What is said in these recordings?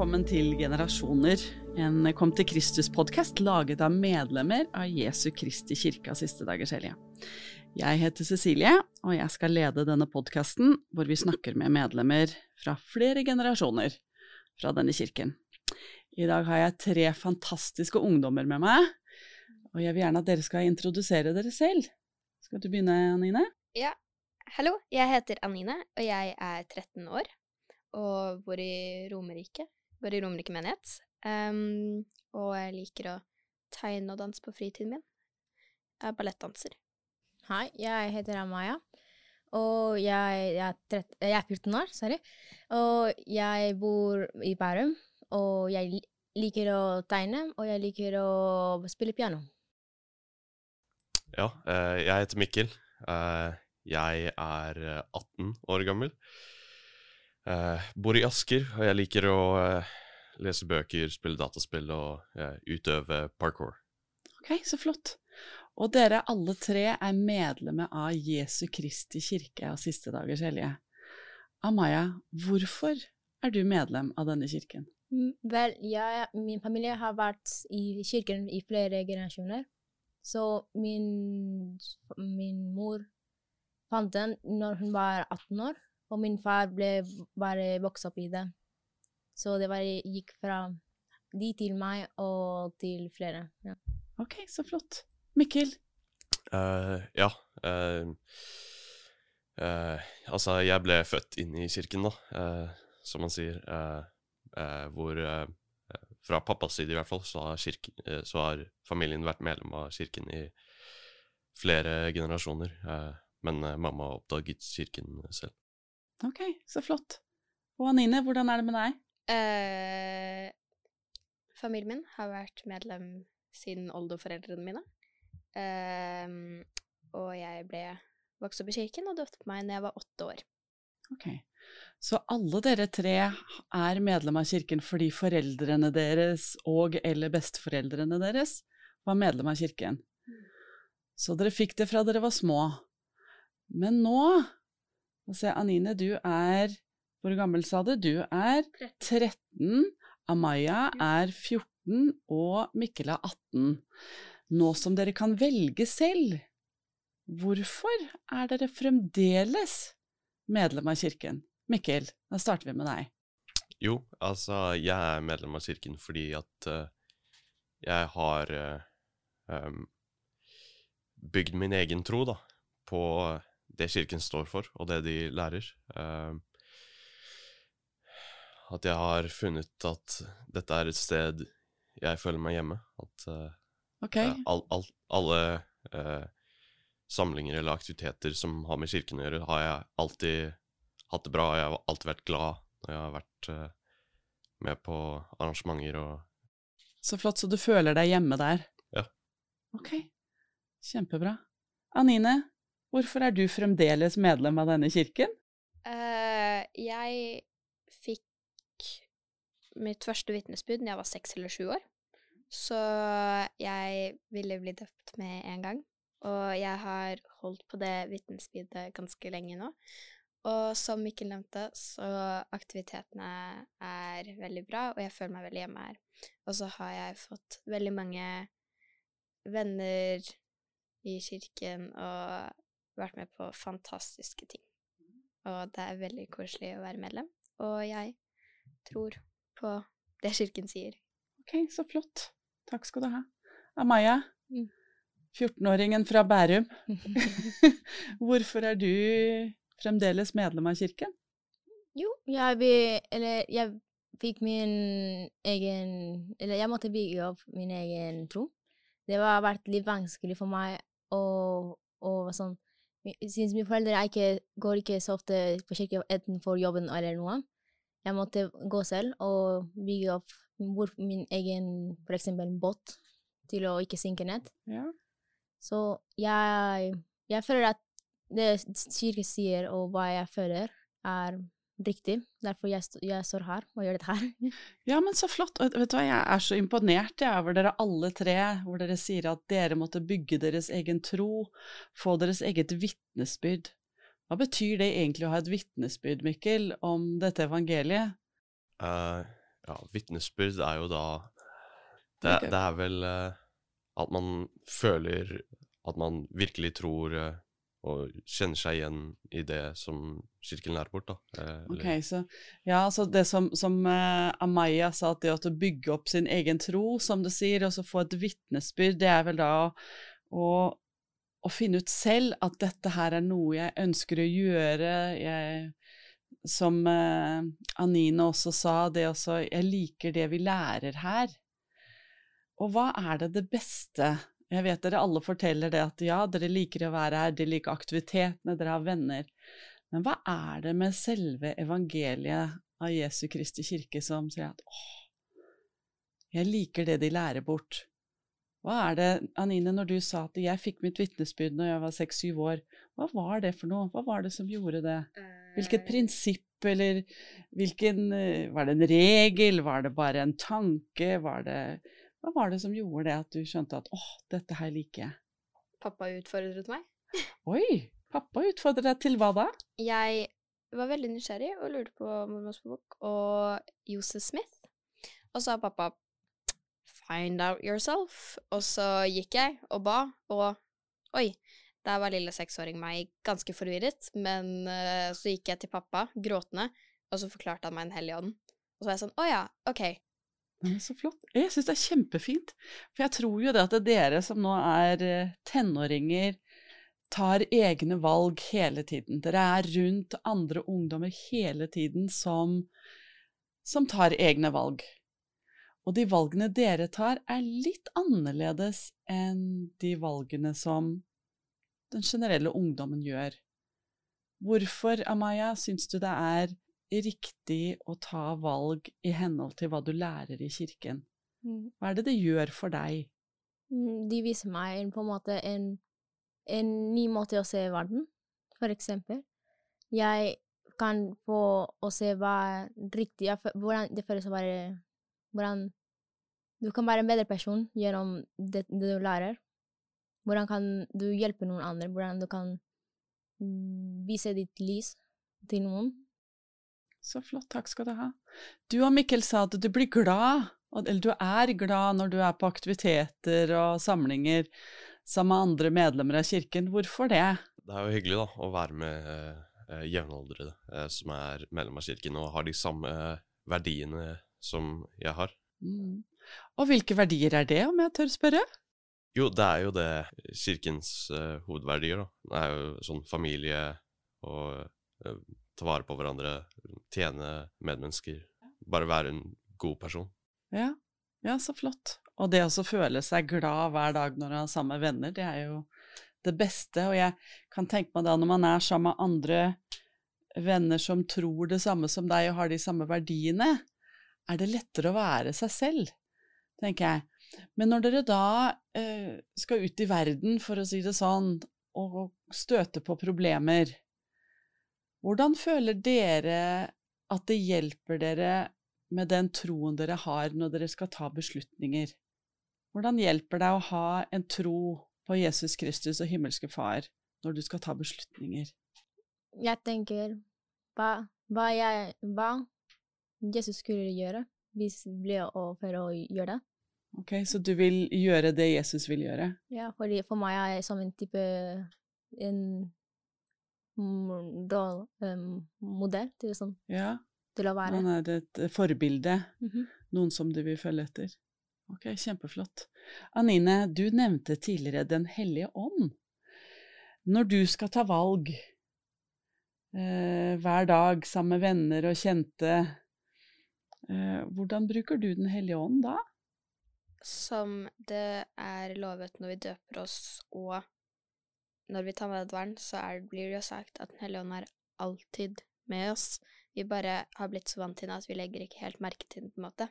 velkommen til Generasjoner, en Kom til Kristus-podkast laget av medlemmer av Jesu Kristi kirke av siste dagers hellige. Jeg heter Cecilie, og jeg skal lede denne podkasten hvor vi snakker med medlemmer fra flere generasjoner fra denne kirken. I dag har jeg tre fantastiske ungdommer med meg, og jeg vil gjerne at dere skal introdusere dere selv. Skal du begynne, Anine? Ja. Hallo, jeg heter Anine, og jeg er 13 år og bor i Romerike. Bor i Romerike menighet. Um, og jeg liker å tegne og danse på fritiden min. Jeg er ballettdanser. Hei, jeg heter Amaya. Og jeg, jeg, er 13, jeg, er 14 år, sorry. Og jeg bor i Bærum. Og jeg liker å tegne, og jeg liker å spille piano. Ja, eh, jeg heter Mikkel. Eh, jeg er 18 år gammel. Uh, bor i Asker, og jeg liker å uh, lese bøker, spille dataspill og uh, utøve parkour. Ok, så flott. Og dere alle tre er medlemmer av Jesu Kristi kirke av siste dagers hellige. Amaya, hvorfor er du medlem av denne kirken? Mm, vel, jeg, min familie har vært i kirken i flere generasjoner. Så min, min mor fant den når hun var 18 år. Og min far ble bare vokst opp i det. Så det var, gikk fra de til meg og til flere. Ja. Ok, så flott. Mikkel? Uh, ja. Uh, uh, altså, jeg ble født inn i kirken, da, som man sier. hvor Fra pappas side, i hvert fall, så har, kirken, så har, familien vært medlem av kirken i flere generasjoner. men mamma oppdaget kirken selv. Ok, så flott. Og Anine, hvordan er det med deg? Eh, familien min har vært medlem siden oldeforeldrene mine. Eh, og jeg ble vokst opp i kirken og døpte meg da jeg var åtte år. Ok, Så alle dere tre er medlem av kirken fordi foreldrene deres og eller besteforeldrene deres var medlem av kirken. Mm. Så dere fikk det fra dere var små. Men nå og se, Anine, du er Hvor gammel sa du? Du er 13. Amaya er 14, og Mikkel er 18. Nå som dere kan velge selv, hvorfor er dere fremdeles medlem av kirken? Mikkel, da starter vi med deg. Jo, altså, jeg er medlem av kirken fordi at uh, jeg har uh, um, bygd min egen tro, da, på det Kirken står for, og det de lærer. Uh, at jeg har funnet at dette er et sted jeg føler meg hjemme. At uh, okay. all, all, alle uh, samlinger eller aktiviteter som har med Kirken å gjøre, har jeg alltid hatt det bra. Jeg har alltid vært glad når jeg har vært med på arrangementer og Så flott, så du føler deg hjemme der? Ja. Ok, kjempebra. Anine, Hvorfor er du fremdeles medlem av denne kirken? Uh, jeg fikk mitt første vitnesbyrd da jeg var seks eller sju år. Så jeg ville bli døpt med en gang. Og jeg har holdt på det vitnesbyrdet ganske lenge nå. Og som Mikkel nevnte, så aktivitetene er veldig bra, og jeg føler meg veldig hjemme her. Og så har jeg fått veldig mange venner i kirken, og vært med på fantastiske ting. Og det er veldig koselig å være medlem. Og jeg tror på det Kirken sier. Ok, så flott. Takk skal du ha. Amaya, 14-åringen mm. fra Bærum. Hvorfor er du fremdeles medlem av Kirken? Jo, jeg, vil, eller, jeg fikk min egen Eller jeg måtte bygge opp min egen tro. Det har vært litt vanskelig for meg å, å sånn siden mine foreldre ikke, går ikke så ofte på kirke enten for jobben eller noe. Jeg måtte gå selv og bygge opp min egen for eksempel båt til å ikke synke ned. Ja. Så jeg, jeg føler at det kirken sier, og hva jeg føler, er riktig. Derfor jeg, jeg står her og gjør dette her. ja, men så flott. Og vet du hva, jeg er så imponert jeg, over dere alle tre, hvor dere sier at dere måtte bygge deres egen tro, få deres eget vitnesbyrd. Hva betyr det egentlig å ha et vitnesbyrd, Mikkel, om dette evangeliet? Uh, Ja, vitnesbyrd er jo da Det, det er vel uh, at man føler at man virkelig tror eh, og kjenner seg igjen i det som kirken lærer bort, da. Eh, Ok, så ja, så det som, som eh, Amaya sa, at det å bygge opp sin egen tro, som du sier, og så få et vitnesbyrd, det er vel da å, å finne ut selv at dette her er noe jeg ønsker å gjøre. Jeg, som eh, Anine også sa, det også Jeg liker det vi lærer her. Og hva er det det beste Jeg vet dere alle forteller det at ja, dere liker å være her, dere liker aktivitetene, dere har venner. Men hva er det med selve evangeliet av Jesu Kristi kirke som sier at åh, jeg liker det de lærer bort? Hva er det, Anine, når du sa at jeg fikk mitt vitnesbyrd når jeg var seks-syv år, hva var det for noe? Hva var det som gjorde det? Hvilket prinsipp, eller hvilken eh, Var det en regel, var det bare en tanke, var det Hva var det som gjorde det at du skjønte at åh, dette her liker jeg? Pappa utfordret meg. Oi! Pappa utfordret deg til hva da? Jeg var veldig nysgjerrig og lurte på Mormors bok og Joseph Smith. Og så sa pappa 'find out yourself'. Og så gikk jeg og ba, og oi, der var lille seksåring meg ganske forvirret. Men uh, så gikk jeg til pappa, gråtende, og så forklarte han meg Den hellige ånd. Og så var jeg sånn 'å ja, ok'. Så flott. Jeg syns det er kjempefint. For jeg tror jo det at det er dere som nå er eh, tenåringer, tar egne valg hele tiden. Dere er rundt andre ungdommer hele tiden som, som tar egne valg. Og de valgene dere tar, er litt annerledes enn de valgene som den generelle ungdommen gjør. Hvorfor, Amaya, syns du det er riktig å ta valg i henhold til hva du lærer i kirken? Mm. Hva er det det gjør for deg? Mm, De viser meg en, på en måte en, en ny måte å se verden, for eksempel. Jeg kan få å se hva riktig, jeg hvordan det føles å være Hvordan du kan være en bedre person gjennom det, det du lærer. Hvordan kan du hjelpe noen andre? Hvordan du kan mm, vise ditt lys til noen. Så flott, takk skal du ha. Du og Mikkel sa at du blir glad, eller du er glad når du er på aktiviteter og samlinger sammen med andre medlemmer av kirken. Hvorfor det? Det er jo hyggelig da, å være med eh, jevnaldrende eh, som er medlem av kirken og har de samme verdiene som jeg har. Mm. Og hvilke verdier er det, om jeg tør spørre? Jo, det er jo det kirkens eh, hovedverdier, da. Det er jo sånn familie og eh, ta vare på hverandre, tjene medmennesker. Bare være en god person. Ja, ja, så flott. Og det å føle seg glad hver dag når man har samme venner, det er jo det beste. Og jeg kan tenke meg da, når man er sammen med andre venner som tror det samme som deg og har de samme verdiene, er det lettere å være seg selv, tenker jeg. Men når dere da eh, skal ut i verden, for å si det sånn, og støte på problemer, hvordan føler dere at det hjelper dere med den troen dere har når dere skal ta beslutninger? Hvordan hjelper det å ha en tro på Jesus Kristus og himmelske Far når du skal ta beslutninger? Jeg tenker hva, hva, jeg, hva Jesus skulle gjøre hvis det ble for å gjøre det. Ok, Så du vil gjøre det Jesus vil gjøre? Ja, fordi for meg er det som en type en modell, um, til, sånn, Ja, til å være. han er et forbilde. forbilde, -hmm. noen som du vil følge etter. Ok, kjempeflott. Anine, du nevnte tidligere Den hellige ånd. Når du skal ta valg eh, hver dag sammen med venner og kjente, eh, hvordan bruker du Den hellige ånd da? Som det er lovet når vi døper oss, og når vi tar med nadveren, så er, blir det jo sagt at Den hellige ånd er alltid med oss. Vi bare har blitt så vant til den at vi legger ikke helt merke til den, på en måte.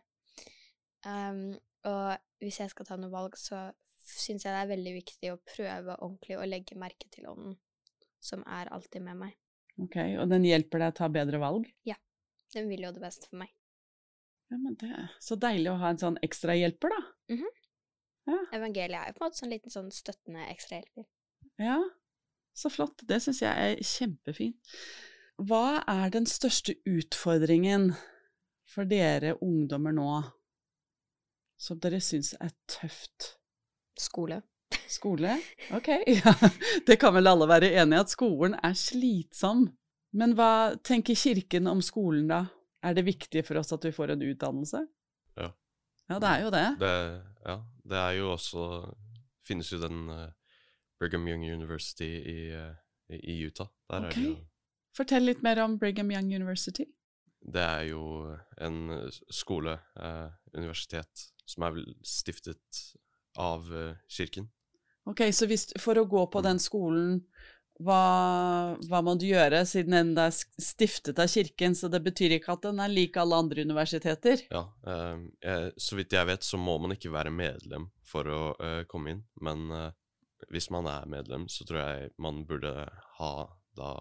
Um, og hvis jeg skal ta noe valg, så syns jeg det er veldig viktig å prøve ordentlig å legge merke til ånden, som er alltid med meg. Ok, Og den hjelper deg å ta bedre valg? Ja. Den vil jo det beste for meg. Ja, men det er Så deilig å ha en sånn ekstra hjelper, da. Evangeliet er jo på en måte sånn liten sånn støttende ekstrahjelper. Ja, så flott. Det syns jeg er kjempefint. Hva er den største utfordringen for dere ungdommer nå som dere syns er tøft? Skole. Skole? Ok, ja. Det kan vel alle være enige i, at skolen er slitsom. Men hva tenker Kirken om skolen, da? Er det viktig for oss at vi får en utdannelse? Ja. Ja, det er jo det. Det, ja, det er jo også Finnes jo den eh, Brigham Young University i, eh, i, Utah. Der er det jo. Fortell litt mer om Brigham Young University. Det er jo en skole, eh, universitet, som er vel stiftet av eh, kirken. Ok, så hvis, for å gå på den skolen, hva, hva må du gjøre, siden den er stiftet av kirken, så det betyr ikke at den er lik alle andre universiteter? Ja, eh, så vidt jeg vet, så må man ikke være medlem for å eh, komme inn, men eh, hvis man er medlem, så tror jeg man burde ha da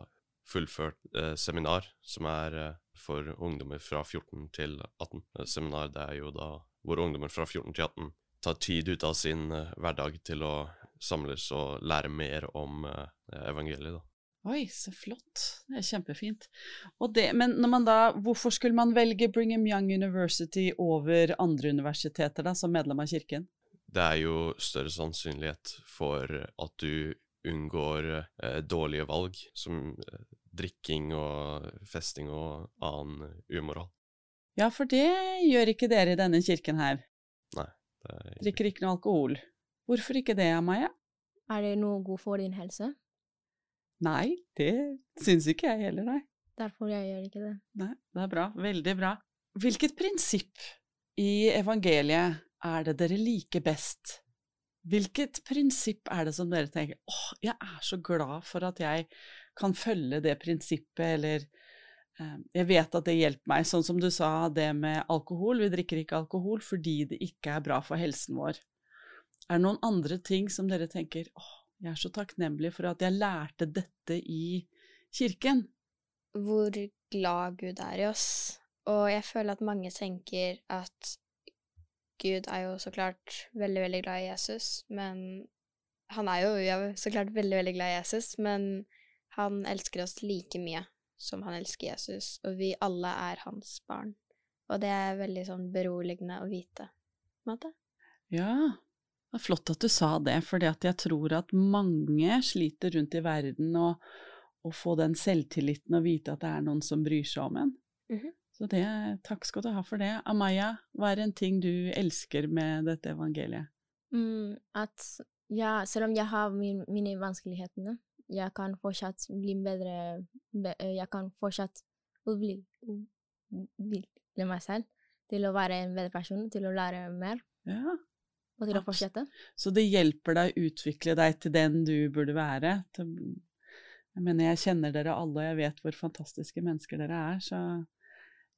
fullført eh, seminar, som er eh, for ungdommer fra 14 til 18. Eh, seminar det er jo da hvor ungdommer fra 14 til 18 tar tid ut av sin eh, hverdag til å samles og lære mer om eh, evangeliet, da. Oi, så flott. Det er kjempefint. Det, men da, hvorfor skulle man velge Brigham Young University over andre universiteter da, som medlem av kirken? Det er jo større sannsynlighet for at du unngår eh, dårlige valg, som eh, drikking og festing og annen umoral. Ja, for det gjør ikke dere i denne kirken her. Det er, Drikker ikke noe alkohol. Hvorfor ikke det, Amaya? Er det noe god for din helse? Nei, det syns ikke jeg heller, nei. Derfor jeg gjør ikke det. Nei, det er bra. Veldig bra. Hvilket prinsipp i evangeliet er det dere liker best? Hvilket prinsipp er det som dere tenker åh, jeg er så glad for at jeg kan følge det prinsippet, eller eh, jeg vet at det hjelper meg, sånn som du sa det med alkohol. Vi drikker ikke alkohol fordi det ikke er bra for helsen vår. Er det noen andre ting som dere tenker åh, jeg er så takknemlig for at jeg lærte dette i kirken? Hvor glad Gud er i oss. Og jeg føler at mange tenker at Gud er jo så klart veldig, veldig glad i Jesus, men han er jo ja, så klart veldig, veldig glad i Jesus, men han elsker oss like mye som han elsker Jesus, og vi alle er hans barn. Og det er veldig sånn beroligende å vite, måte. Ja, det er flott at du sa det, for jeg tror at mange sliter rundt i verden å, å få den selvtilliten og vite at det er noen som bryr seg om en. Mhm. Så det, takk skal du ha for det. Amaya, hva er en ting du elsker med dette evangeliet? Mm, at ja, selv om jeg har min, mine vanskelighetene, jeg kan fortsatt bli bedre be, eh, Jeg kan fortsatt utvikle utvikle meg selv til å være en bedre person, til å lære mer Ja, og til å fortsette. så det hjelper deg å utvikle deg til den du burde være. Til, jeg mener, jeg kjenner dere alle, og jeg vet hvor fantastiske mennesker dere er, så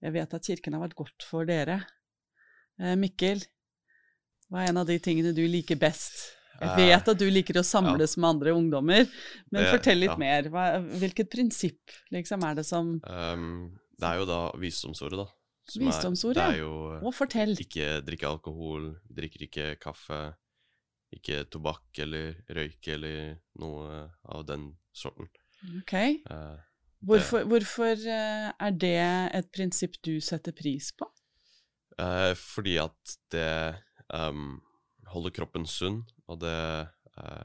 jeg vet at kirken har vært godt for dere. Eh, Mikkel, hva er en av de tingene du liker best? Jeg Eh, vet at du liker å samles med andre ungdommer, men Det- fortell litt ja. mer. Hva, hvilket prinsipp liksom er det som um, det er jo da visdomsordet, da. som er- Visdomsordet, Det er jo Å, fortell. ikke drikke alkohol, drikker ikke kaffe, ikke tobakk eller røyk eller noe av den sorten. Ok. Eh, Hvorfor, hvorfor eh, er det et prinsipp du setter pris på? Eh, fordi at det um, holder kroppen sunn, og det eh,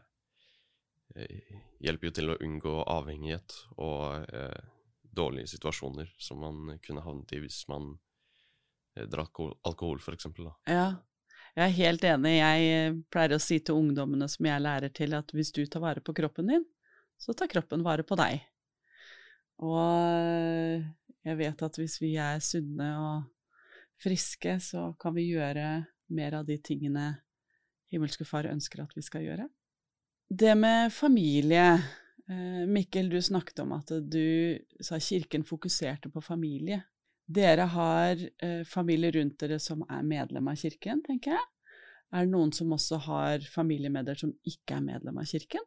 hjelper jo til å unngå avhengighet og eh, dårlige situasjoner som man kunne havnet i hvis man eh, drakk alkohol, eksempel. Ja, jeg er helt enig. Jeg eh, pleier å si til ungdommene som jeg lærer til, at hvis du tar vare på kroppen din, så tar kroppen vare på deg. Og jeg vet at hvis vi er sunne og friske, så kan vi gjøre mer av de tingene himmelske Far ønsker at vi skal gjøre. Det med familie eh, Mikkel, du snakket om at du sa kirken fokuserte på familie. Dere har eh, familie rundt dere som er medlem av kirken, tenker jeg. Er det noen som også har familie med dere som ikke er medlem av kirken?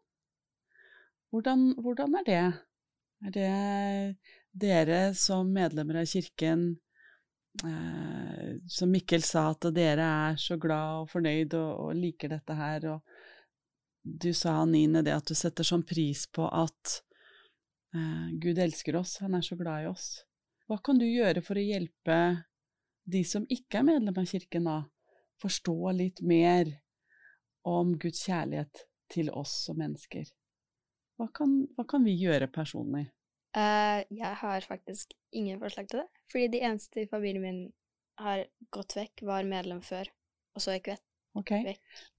Hvordan, hvordan er det? Er det dere som medlemmer av kirken eh, Som Mikkel sa, at dere er så glad og fornøyd og, og liker dette her, og du sa, Nine, det at du setter sånn pris på at eh, Gud elsker oss, han er så glad i oss. Hva kan du gjøre for å hjelpe de som ikke er medlem av kirken, da, forstå litt mer om Guds kjærlighet til oss som mennesker? Hva kan, hva kan vi gjøre personlig? Uh, jeg har faktisk ingen forslag til det. Fordi de eneste i familien min har gått vekk, var medlem før, og så gikk vekk. Okay.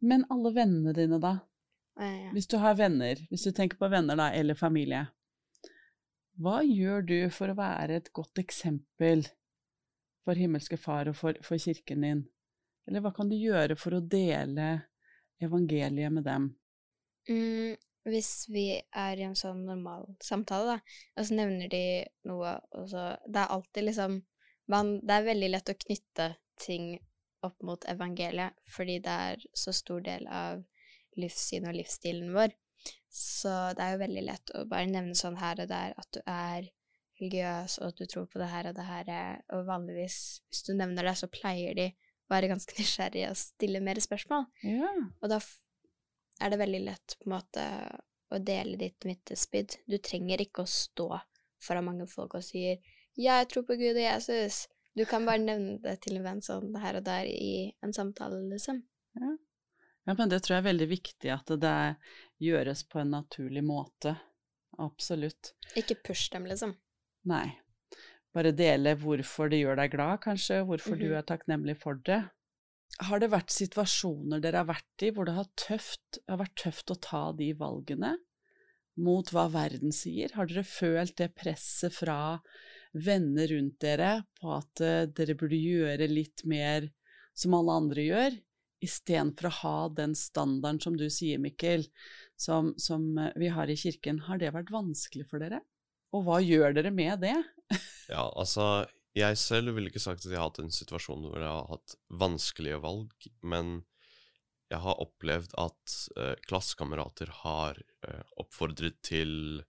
Men alle vennene dine, da? Uh, ja. Hvis du har venner, hvis du tenker på venner da, eller familie, hva gjør du for å være et godt eksempel for himmelske far og for, for kirken din? Eller hva kan du gjøre for å dele evangeliet med dem? Mm, hvis vi er i en sånn normal samtale, da, og så nevner de noe, og så Det er alltid liksom man, Det er veldig lett å knytte ting opp mot evangeliet, fordi det er så stor del av livssynet og livsstilen vår. Så det er jo veldig lett å bare nevne sånn her og der at du er religiøs, og at du tror på det her og det her, og vanligvis, hvis du nevner det, så pleier de å være ganske nysgjerrige og stille mer spørsmål. Ja, Og da er det veldig lett på en måte å dele ditt vitnesbyrd. Du trenger ikke å stå foran mange folk og sier 'Jeg tror på Gud og Jesus'. Du kan bare nevne det til en venn sånn her og der i en samtale, liksom. ja, men det tror jeg er veldig viktig at det gjøres på en naturlig måte. Absolutt. Ikke push dem, liksom. Nei. Bare dele hvorfor det gjør deg glad, kanskje, hvorfor du Mhm. er takknemlig for det. Har det vært situasjoner dere har vært i hvor det har, tøft, har vært tøft å ta de valgene mot hva verden sier? Har dere følt det presset fra venner rundt dere på at eh, dere burde gjøre litt mer som alle andre gjør, istedenfor å ha den standarden som du sier, Mikkel, som, som eh, vi har i kirken? Har det vært vanskelig for dere? Og hva gjør dere med det? Ja, altså, jeg selv ville ikke sagt at jeg har hatt en situasjon hvor jeg har hatt vanskelige valg, men jeg har opplevd at uh, klassekamerater har uh, oppfordret til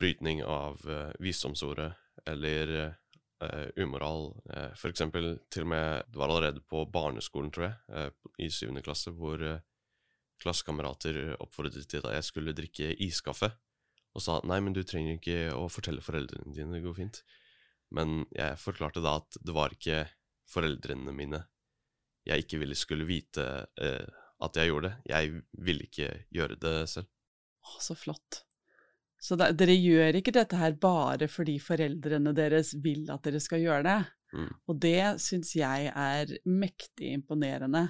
brytning av uh, visdomsordet eller uh, umoral. Uh, for eksempel til og med, det var allerede på barneskolen, tror jeg, i syvende klasse, hvor klassekamerater oppfordret til at jeg skulle drikke iskaffe og sa nei, men du trenger ikke å fortelle foreldrene dine, det går fint. Men jeg forklarte da at det var ikke foreldrene mine jeg ikke ville skulle vite eh, at jeg gjorde det. Jeg ville ikke gjøre det selv. Å, så flott. Så da, dere gjør ikke dette her bare fordi foreldrene deres vil at dere skal gjøre det. Mm. Og det syns jeg er mektig imponerende.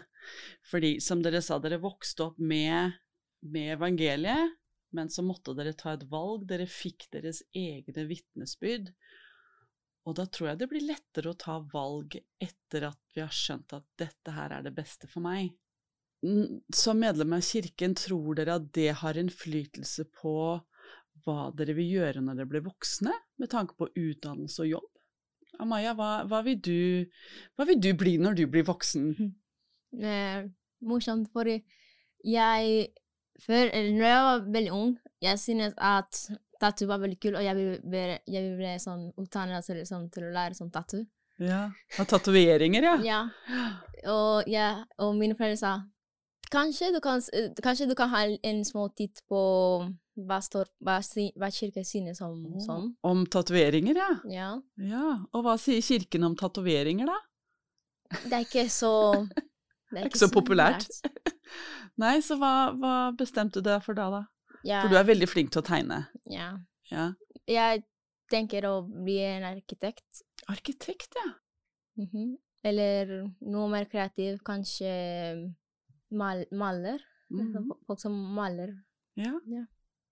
Fordi som dere sa, dere vokste opp med, med evangeliet, men så måtte dere ta et valg. Dere fikk deres egne vitnesbyrd. Og da tror jeg det blir lettere å ta valg etter at vi har skjønt at dette her er det beste for meg. Som medlem av kirken, tror dere at det har innflytelse på hva dere vil gjøre når dere blir voksne, med tanke på utdannelse og jobb? Amaya, hva, hva, vil du, hva vil du bli når du blir voksen? Eh, morsomt, for jeg før, når jeg var veldig ung, jeg synes at tattoo var veldig kul, og jeg ville bli, jeg vil bli sånn utdannet til, sånn, til å lære sånn tattoo. Ja, og tatoveringer, ja. Ja. Og, ja, og mine foreldre sa kanskje du kan, eh, kanskje du kan ha en, små titt på hva, står, hva, hva kirken synes om sånn. Om tatoveringer, ja. Ja. ja. Og hva sier kirken om tatoveringer, da? Det er ikke så Det er ikke så populært. Nei, så hva, hva bestemte du deg for da, da? Ja, For du er veldig flink til å tegne. ja. Ja. Jeg tenker å bli en arkitekt. Arkitekt, ja. Mhm. Eller noe mer kreativ, kanskje mal maler. Mhm. Folk som maler. Ja. Ja.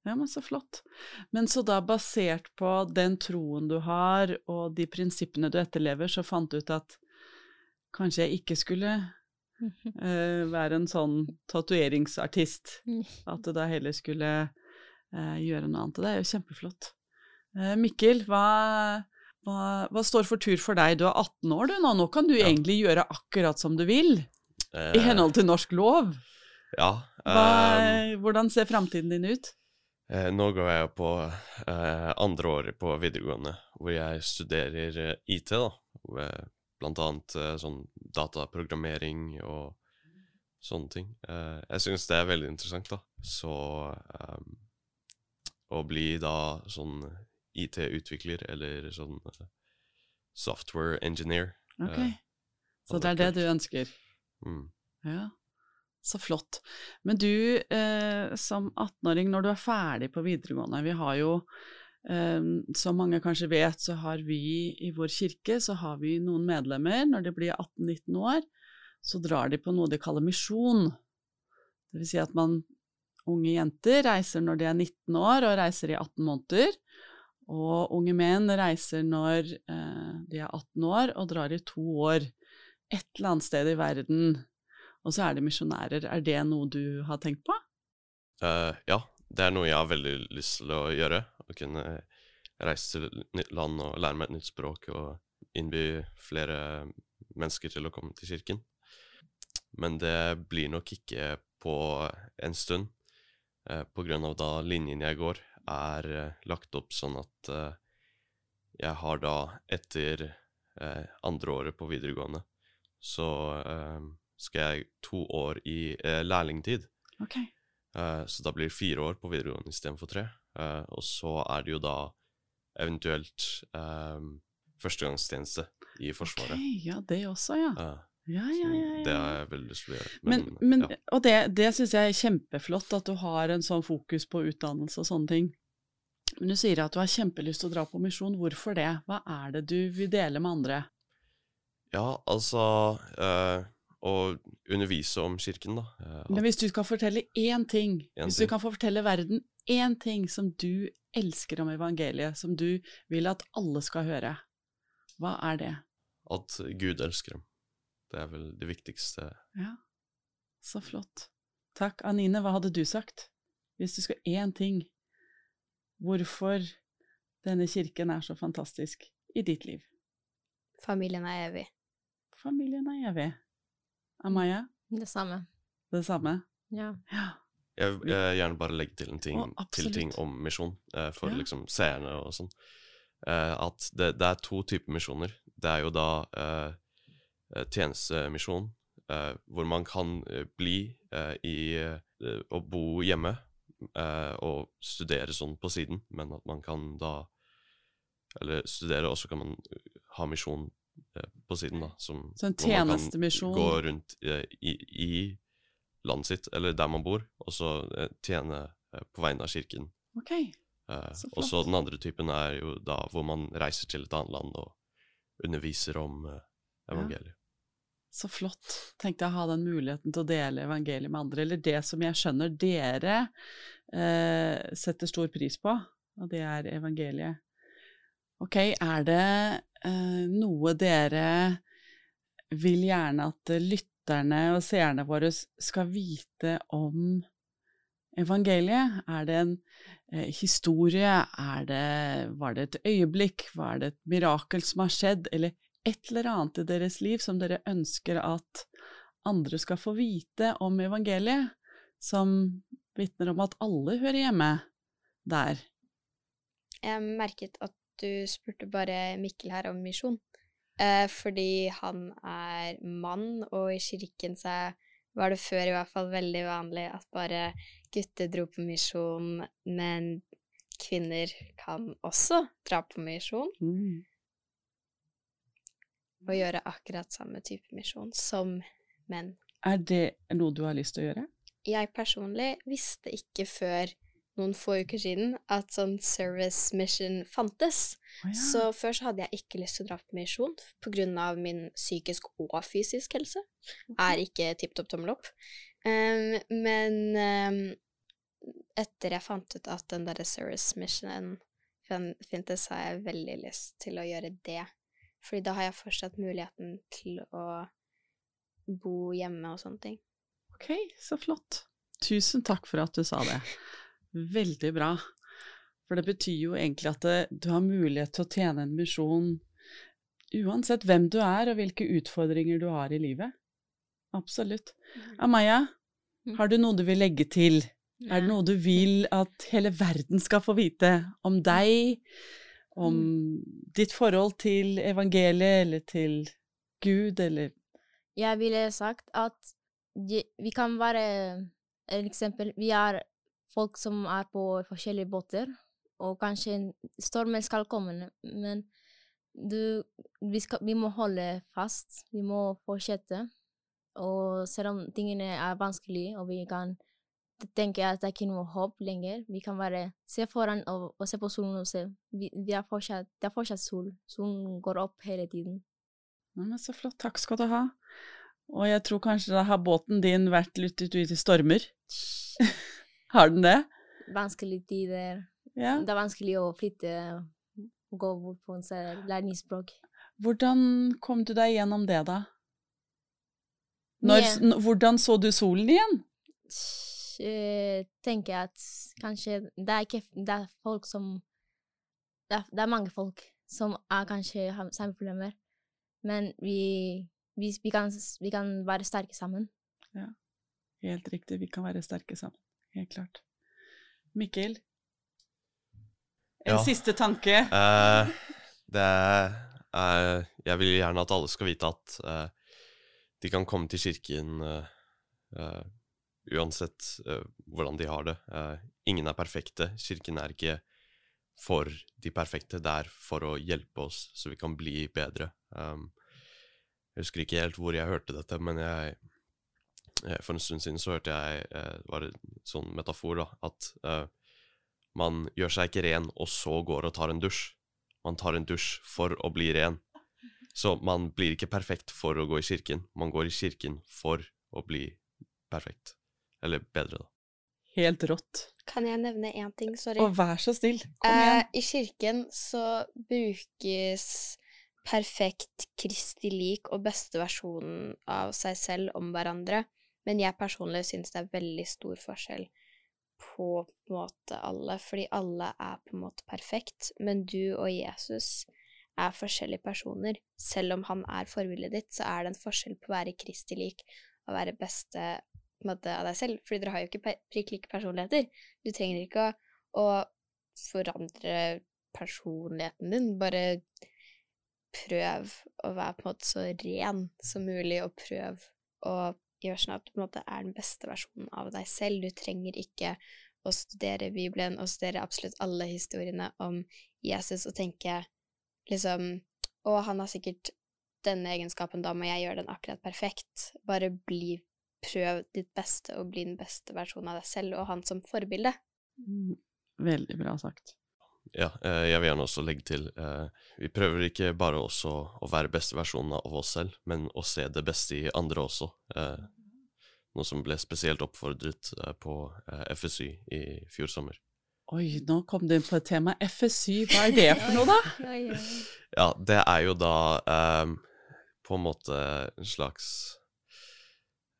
ja, men så flott. Men så da, basert på den troen du har, og de prinsippene du etterlever, så fant du ut at kanskje jeg ikke skulle eh, være en sånn tatoveringsartist. At det da heller skulle uh, gjøre noe annet. Og det er jo kjempeflott. Uh, Mikkel, hva, hva, hva står for tur for deg? Du er 18 år du nå, nå kan du Ja. egentlig gjøre akkurat som du vil, Eh, i henhold til norsk lov. Ja. Hva, hvordan ser framtiden din ut? Eh, nå går jeg på eh, andre året på videregående, hvor jeg studerer IT, da. Hvor jeg Blant annet eh, sånn dataprogrammering og sånne ting. Eh, jeg syns det er veldig interessant, da. Så um, å bli da sånn IT-utvikler eller sånn software engineer Ok. Så det er det du ønsker? Mm. Ja, så flott. Men du, eh, som 18-åring, når du er ferdig på videregående Vi har jo, eh, som mange kanskje vet, så har vi i vår kirke så har vi noen medlemmer. Når de blir 18-19 år, så drar de på noe de kaller misjon. Det vil si at man, unge jenter reiser når de er 19 år og reiser i 18 måneder. Og unge menn reiser når eh, de er 18 år og drar i to år et eller annet sted i verden. Og så er de misjonærer. Er det noe du har tenkt på? Uh, ja, det er noe jeg har veldig lyst til å gjøre. Å kunne reise til nytt land og lære meg et nytt språk og innby flere mennesker til å komme til kirken. Men det blir nok ikke på en stund, eh, på grunn av da linjen jeg går, er eh, lagt opp sånn at eh, jeg har da etter andre året på videregående, så skal jeg to år i lærlingtid. Ok. Eh, så da blir det fire år på videregående istedenfor tre. Eh, og så er det jo da eventuelt um, førstegangstjeneste i Forsvaret. Okay, ja, det også, ja. Uh, Ja, ja, ja. ja. Det har jeg veldig lyst til å gjøre. Men, men, ja. og det, det syns jeg er kjempeflott, at du har en sånn fokus på utdannelse og sånne ting. Men du sier at du har kjempelyst til å dra på misjon. Hvorfor det? Hva er det du vil dele med andre? ja, altså eh, Å undervise om kirken, da. Eh, Men hvis du kan fortelle én ting, En hvis du kan få fortelle verden én ting som du elsker om evangeliet, som du vil at alle skal høre, hva er det? at Gud elsker dem. Det er vel det viktigste. Ja, så flott. Takk. Anine, hva hadde du sagt? Hvis du skulle én ting, hvorfor denne kirken er så fantastisk i ditt liv? Familien er evig. Familien er evig. Amaya, Det samme. det samme? Ja. Ja. Jeg vil eh, gjerne bare legge til en ting, oh, til ting om misjon, eh, for Ja. liksom seerne og sånn. Eh, at det, det er to typer misjoner. Det er jo da tjenestemisjon, hvor man kan bli i å bo hjemme og studere sånn på siden, men at man kan da Eller studere, og så kan man ha misjon på siden, da. Som, Så en hvor man kan tjenestemisjon. Gå rundt i, i landet sitt, eller der man bor, og så eh, tjene eh, på vegne av kirken. Ok. så Så og så den andre typen er jo da hvor man reiser til et annet land og underviser om evangeliet. evangeliet. Så flott. Tenkte jeg å ha den muligheten til å dele evangeliet med andre, eller det som jeg skjønner dere eh, setter stor pris på, og det er evangeliet. Ok, er det eh, noe dere vil gjerne at lytterne og seerne våre skal vite om evangeliet? Er det en eh, historie? Det, var det et øyeblikk? Var det et mirakel som har skjedd? Eller et eller annet i deres liv som dere ønsker at andre skal få vite om evangeliet, som vitner om at alle hører hjemme der. Jeg merket at du spurte bare Mikkel her om misjon. Eh, fordi han er mann, og i kirken så var det før i hvert fall veldig vanlig at bare gutter dro på misjon, men kvinner kan også dra på misjon og gjøre akkurat samme type misjon som menn. Er det noe du har lyst til å gjøre? Jeg personlig visste ikke før noen få uker siden at sånn service mission fantes. Oh, ja. Så før så hadde jeg ikke lyst til å dra på misjon av min psykisk og fysisk helse. Er ikke tipp topp tommel opp. Um, men um, etter jeg fant ut at den derre service missionen fantes fintes, har jeg veldig lyst til å gjøre det. Fordi da har jeg fortsatt muligheten til å bo hjemme og sånne ting. Ok, så flott. Tusen takk for at du sa det. Veldig bra. For det betyr jo egentlig at det, du har mulighet til å tjene en misjon uansett hvem du er og hvilke utfordringer du har i livet. Absolutt. Amaya, Mm. har du noe du vil legge til? Er det noe du vil at hele verden skal få vite om deg, om ditt forhold til evangeliet eller til Gud, eller Jeg ville sagt at vi kan være Et eksempel, vi er folk som er på forskjellige båter, og kanskje stormen skal komme, men du, vi, skal, vi må holde fast. Vi må fortsette. Og selv om tingene er vanskelig, og vi kan tenke at det er ikke noe håp lenger, vi kan bare se foran og, og se på solen og se. Vi, vi er fortsatt, det er fortsatt sol. Solen går opp hele tiden. Ja, men så flott, takk skal du ha. Og jeg tror kanskje da har båten din vært litt ute i stormer? har den det? Vanskelige tider. Ja. Det er vanskelig å flytte, gå bort på en lære nytt språk. Hvordan kom du deg gjennom det, da? Når, yeah. hvordan så du solen igjen? Jeg tenker at kanskje det er ikke Det er folk som Det er, det er mange folk som er kanskje har samme problemer, men vi, vi, vi, kan, vi kan være sterke sammen. Ja, Helt riktig, vi kan være sterke sammen. Helt klart. Mikkel? En Ja. siste tanke? Eh, det er eh, Jeg vil gjerne at alle skal vite at eh, de kan komme til kirken eh, eh, uansett eh, hvordan de har det. Ingen er perfekte. Kirken er ikke for de perfekte, det er for å hjelpe oss så vi kan bli bedre. Um, jeg husker ikke helt hvor jeg hørte dette, men jeg For en stund siden så hørte jeg eh, det var en sånn metafor, da, at eh, man gjør seg ikke ren og så går og tar en dusj. Man tar en dusj for å bli ren. Så man blir ikke perfekt for å gå i kirken. Man går i kirken for å bli perfekt. Eller bedre, da. Helt rått. Kan jeg nevne én ting? Sorry. Og vær så snill, kom Eh. I kirken så brukes perfekt Kristi lik og beste versjonen av seg selv om hverandre, men jeg personlig syns det er veldig stor forskjell på på en måte alle, fordi alle er på en måte perfekt, men du og Jesus er forskjellige personer. Selv om han er forbildet ditt, så er det en forskjell på å være Kristi lik og være beste måte av deg selv, fordi dere har jo ikke prikk like personligheter. Du trenger ikke å, å forandre personligheten din, bare prøv å være på en måte så ren som mulig, og prøv å gjøre sånn at du på en måte er den beste versjonen av deg selv. Du trenger ikke å studere Bibelen og studere absolutt alle historiene om Jesus og tenke liksom Å, han har sikkert denne egenskapen, da må jeg gjøre den akkurat perfekt. Bare bli Prøv ditt beste og bli den beste versjonen av deg selv, og han som forbilde. Mm, Veldig bra sagt. Ja, eh, jeg vil gjerne også legge til eh, Vi prøver ikke bare også å være beste versjonen av oss selv, men å se det beste i andre også. Eh, noe som ble spesielt oppfordret på FSY i fjor sommer. Oi, nå kom du inn på et tema. FSY, hva er det for noe, da? Ja, det er jo da um, på en måte en slags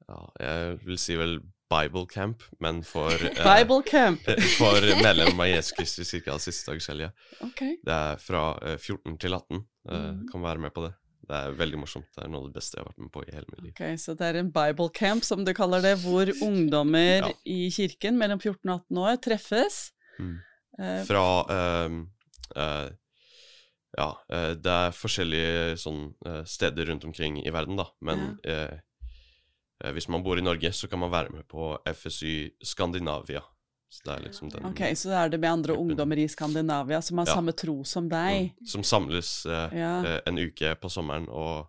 Ja, jeg vil si vel Bible camp, men for eh, Bible camp. For medlemmer av Jesu Kristi kirke av siste dags hellige. Ok. Det er fra eh, 14 til 18. eh, Mhm. Kan være med på det. Det er veldig morsomt. Det er noe av det beste jeg har vært med på i hele mitt liv. Ok, Så det er en Bible camp, som du kaller det, hvor ungdommer Ja. i kirken mellom 14 og 18 år treffes. Mm. Eh, Fra uh, uh, Ja, eh, det er forskjellige sånn eh, steder rundt omkring i verden, da. Men ja. eh, hvis man bor i Norge, så kan man være med på FSY Skandinavia. Så det er liksom den ok, Så da er det med andre Gruppen. ungdommer i Skandinavia som har Ja. samme tro som deg. mm, som samles eh, Ja. eh, en uke på sommeren og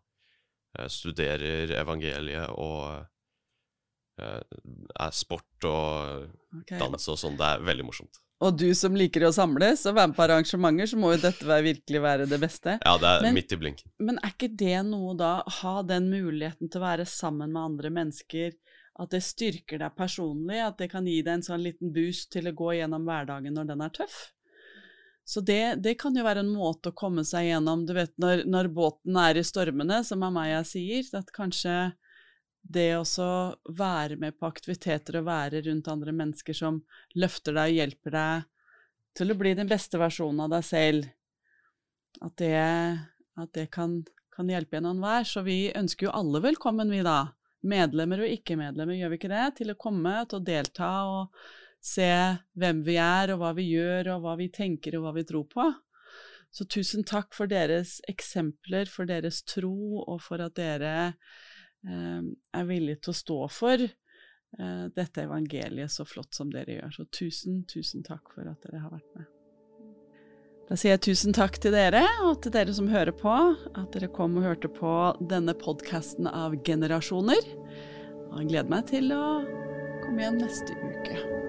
eh, studerer evangeliet og eh, er sport og okay. dans og sånn. Det er veldig morsomt. Og du som liker å samles og være med på arrangementer, så må jo dette være, virkelig være det beste. Ja, det er Men- midt i blinken. Men er ikke det noe da, ha den muligheten til å være sammen med andre mennesker, at det styrker deg personlig, at det kan gi deg en sånn liten boost til å gå gjennom hverdagen når den er tøff? Så det, det kan jo være en måte å komme seg gjennom, du vet når, når båten er i stormene, som Amaya sier, at kanskje det å være med på aktiviteter og være rundt andre mennesker som løfter deg og hjelper deg til å bli den beste versjonen av deg selv, at det, at det kan, kan hjelpe en enhver. Så vi ønsker jo alle velkommen, vi da. Medlemmer og ikke-medlemmer, gjør vi ikke det? Til å komme, til å delta og se hvem vi er, og hva vi gjør, og hva vi tenker, og hva vi tror på. Så tusen takk for deres eksempler, for deres tro, og for at dere er villig til å stå for eh, dette evangeliet så flott som dere gjør. Så tusen, tusen takk for at dere har vært med. Da sier jeg tusen takk til dere, og til dere som hører på. At dere kom og hørte på denne podkasten av Generasjoner. Og jeg gleder meg til å komme igjen neste uke.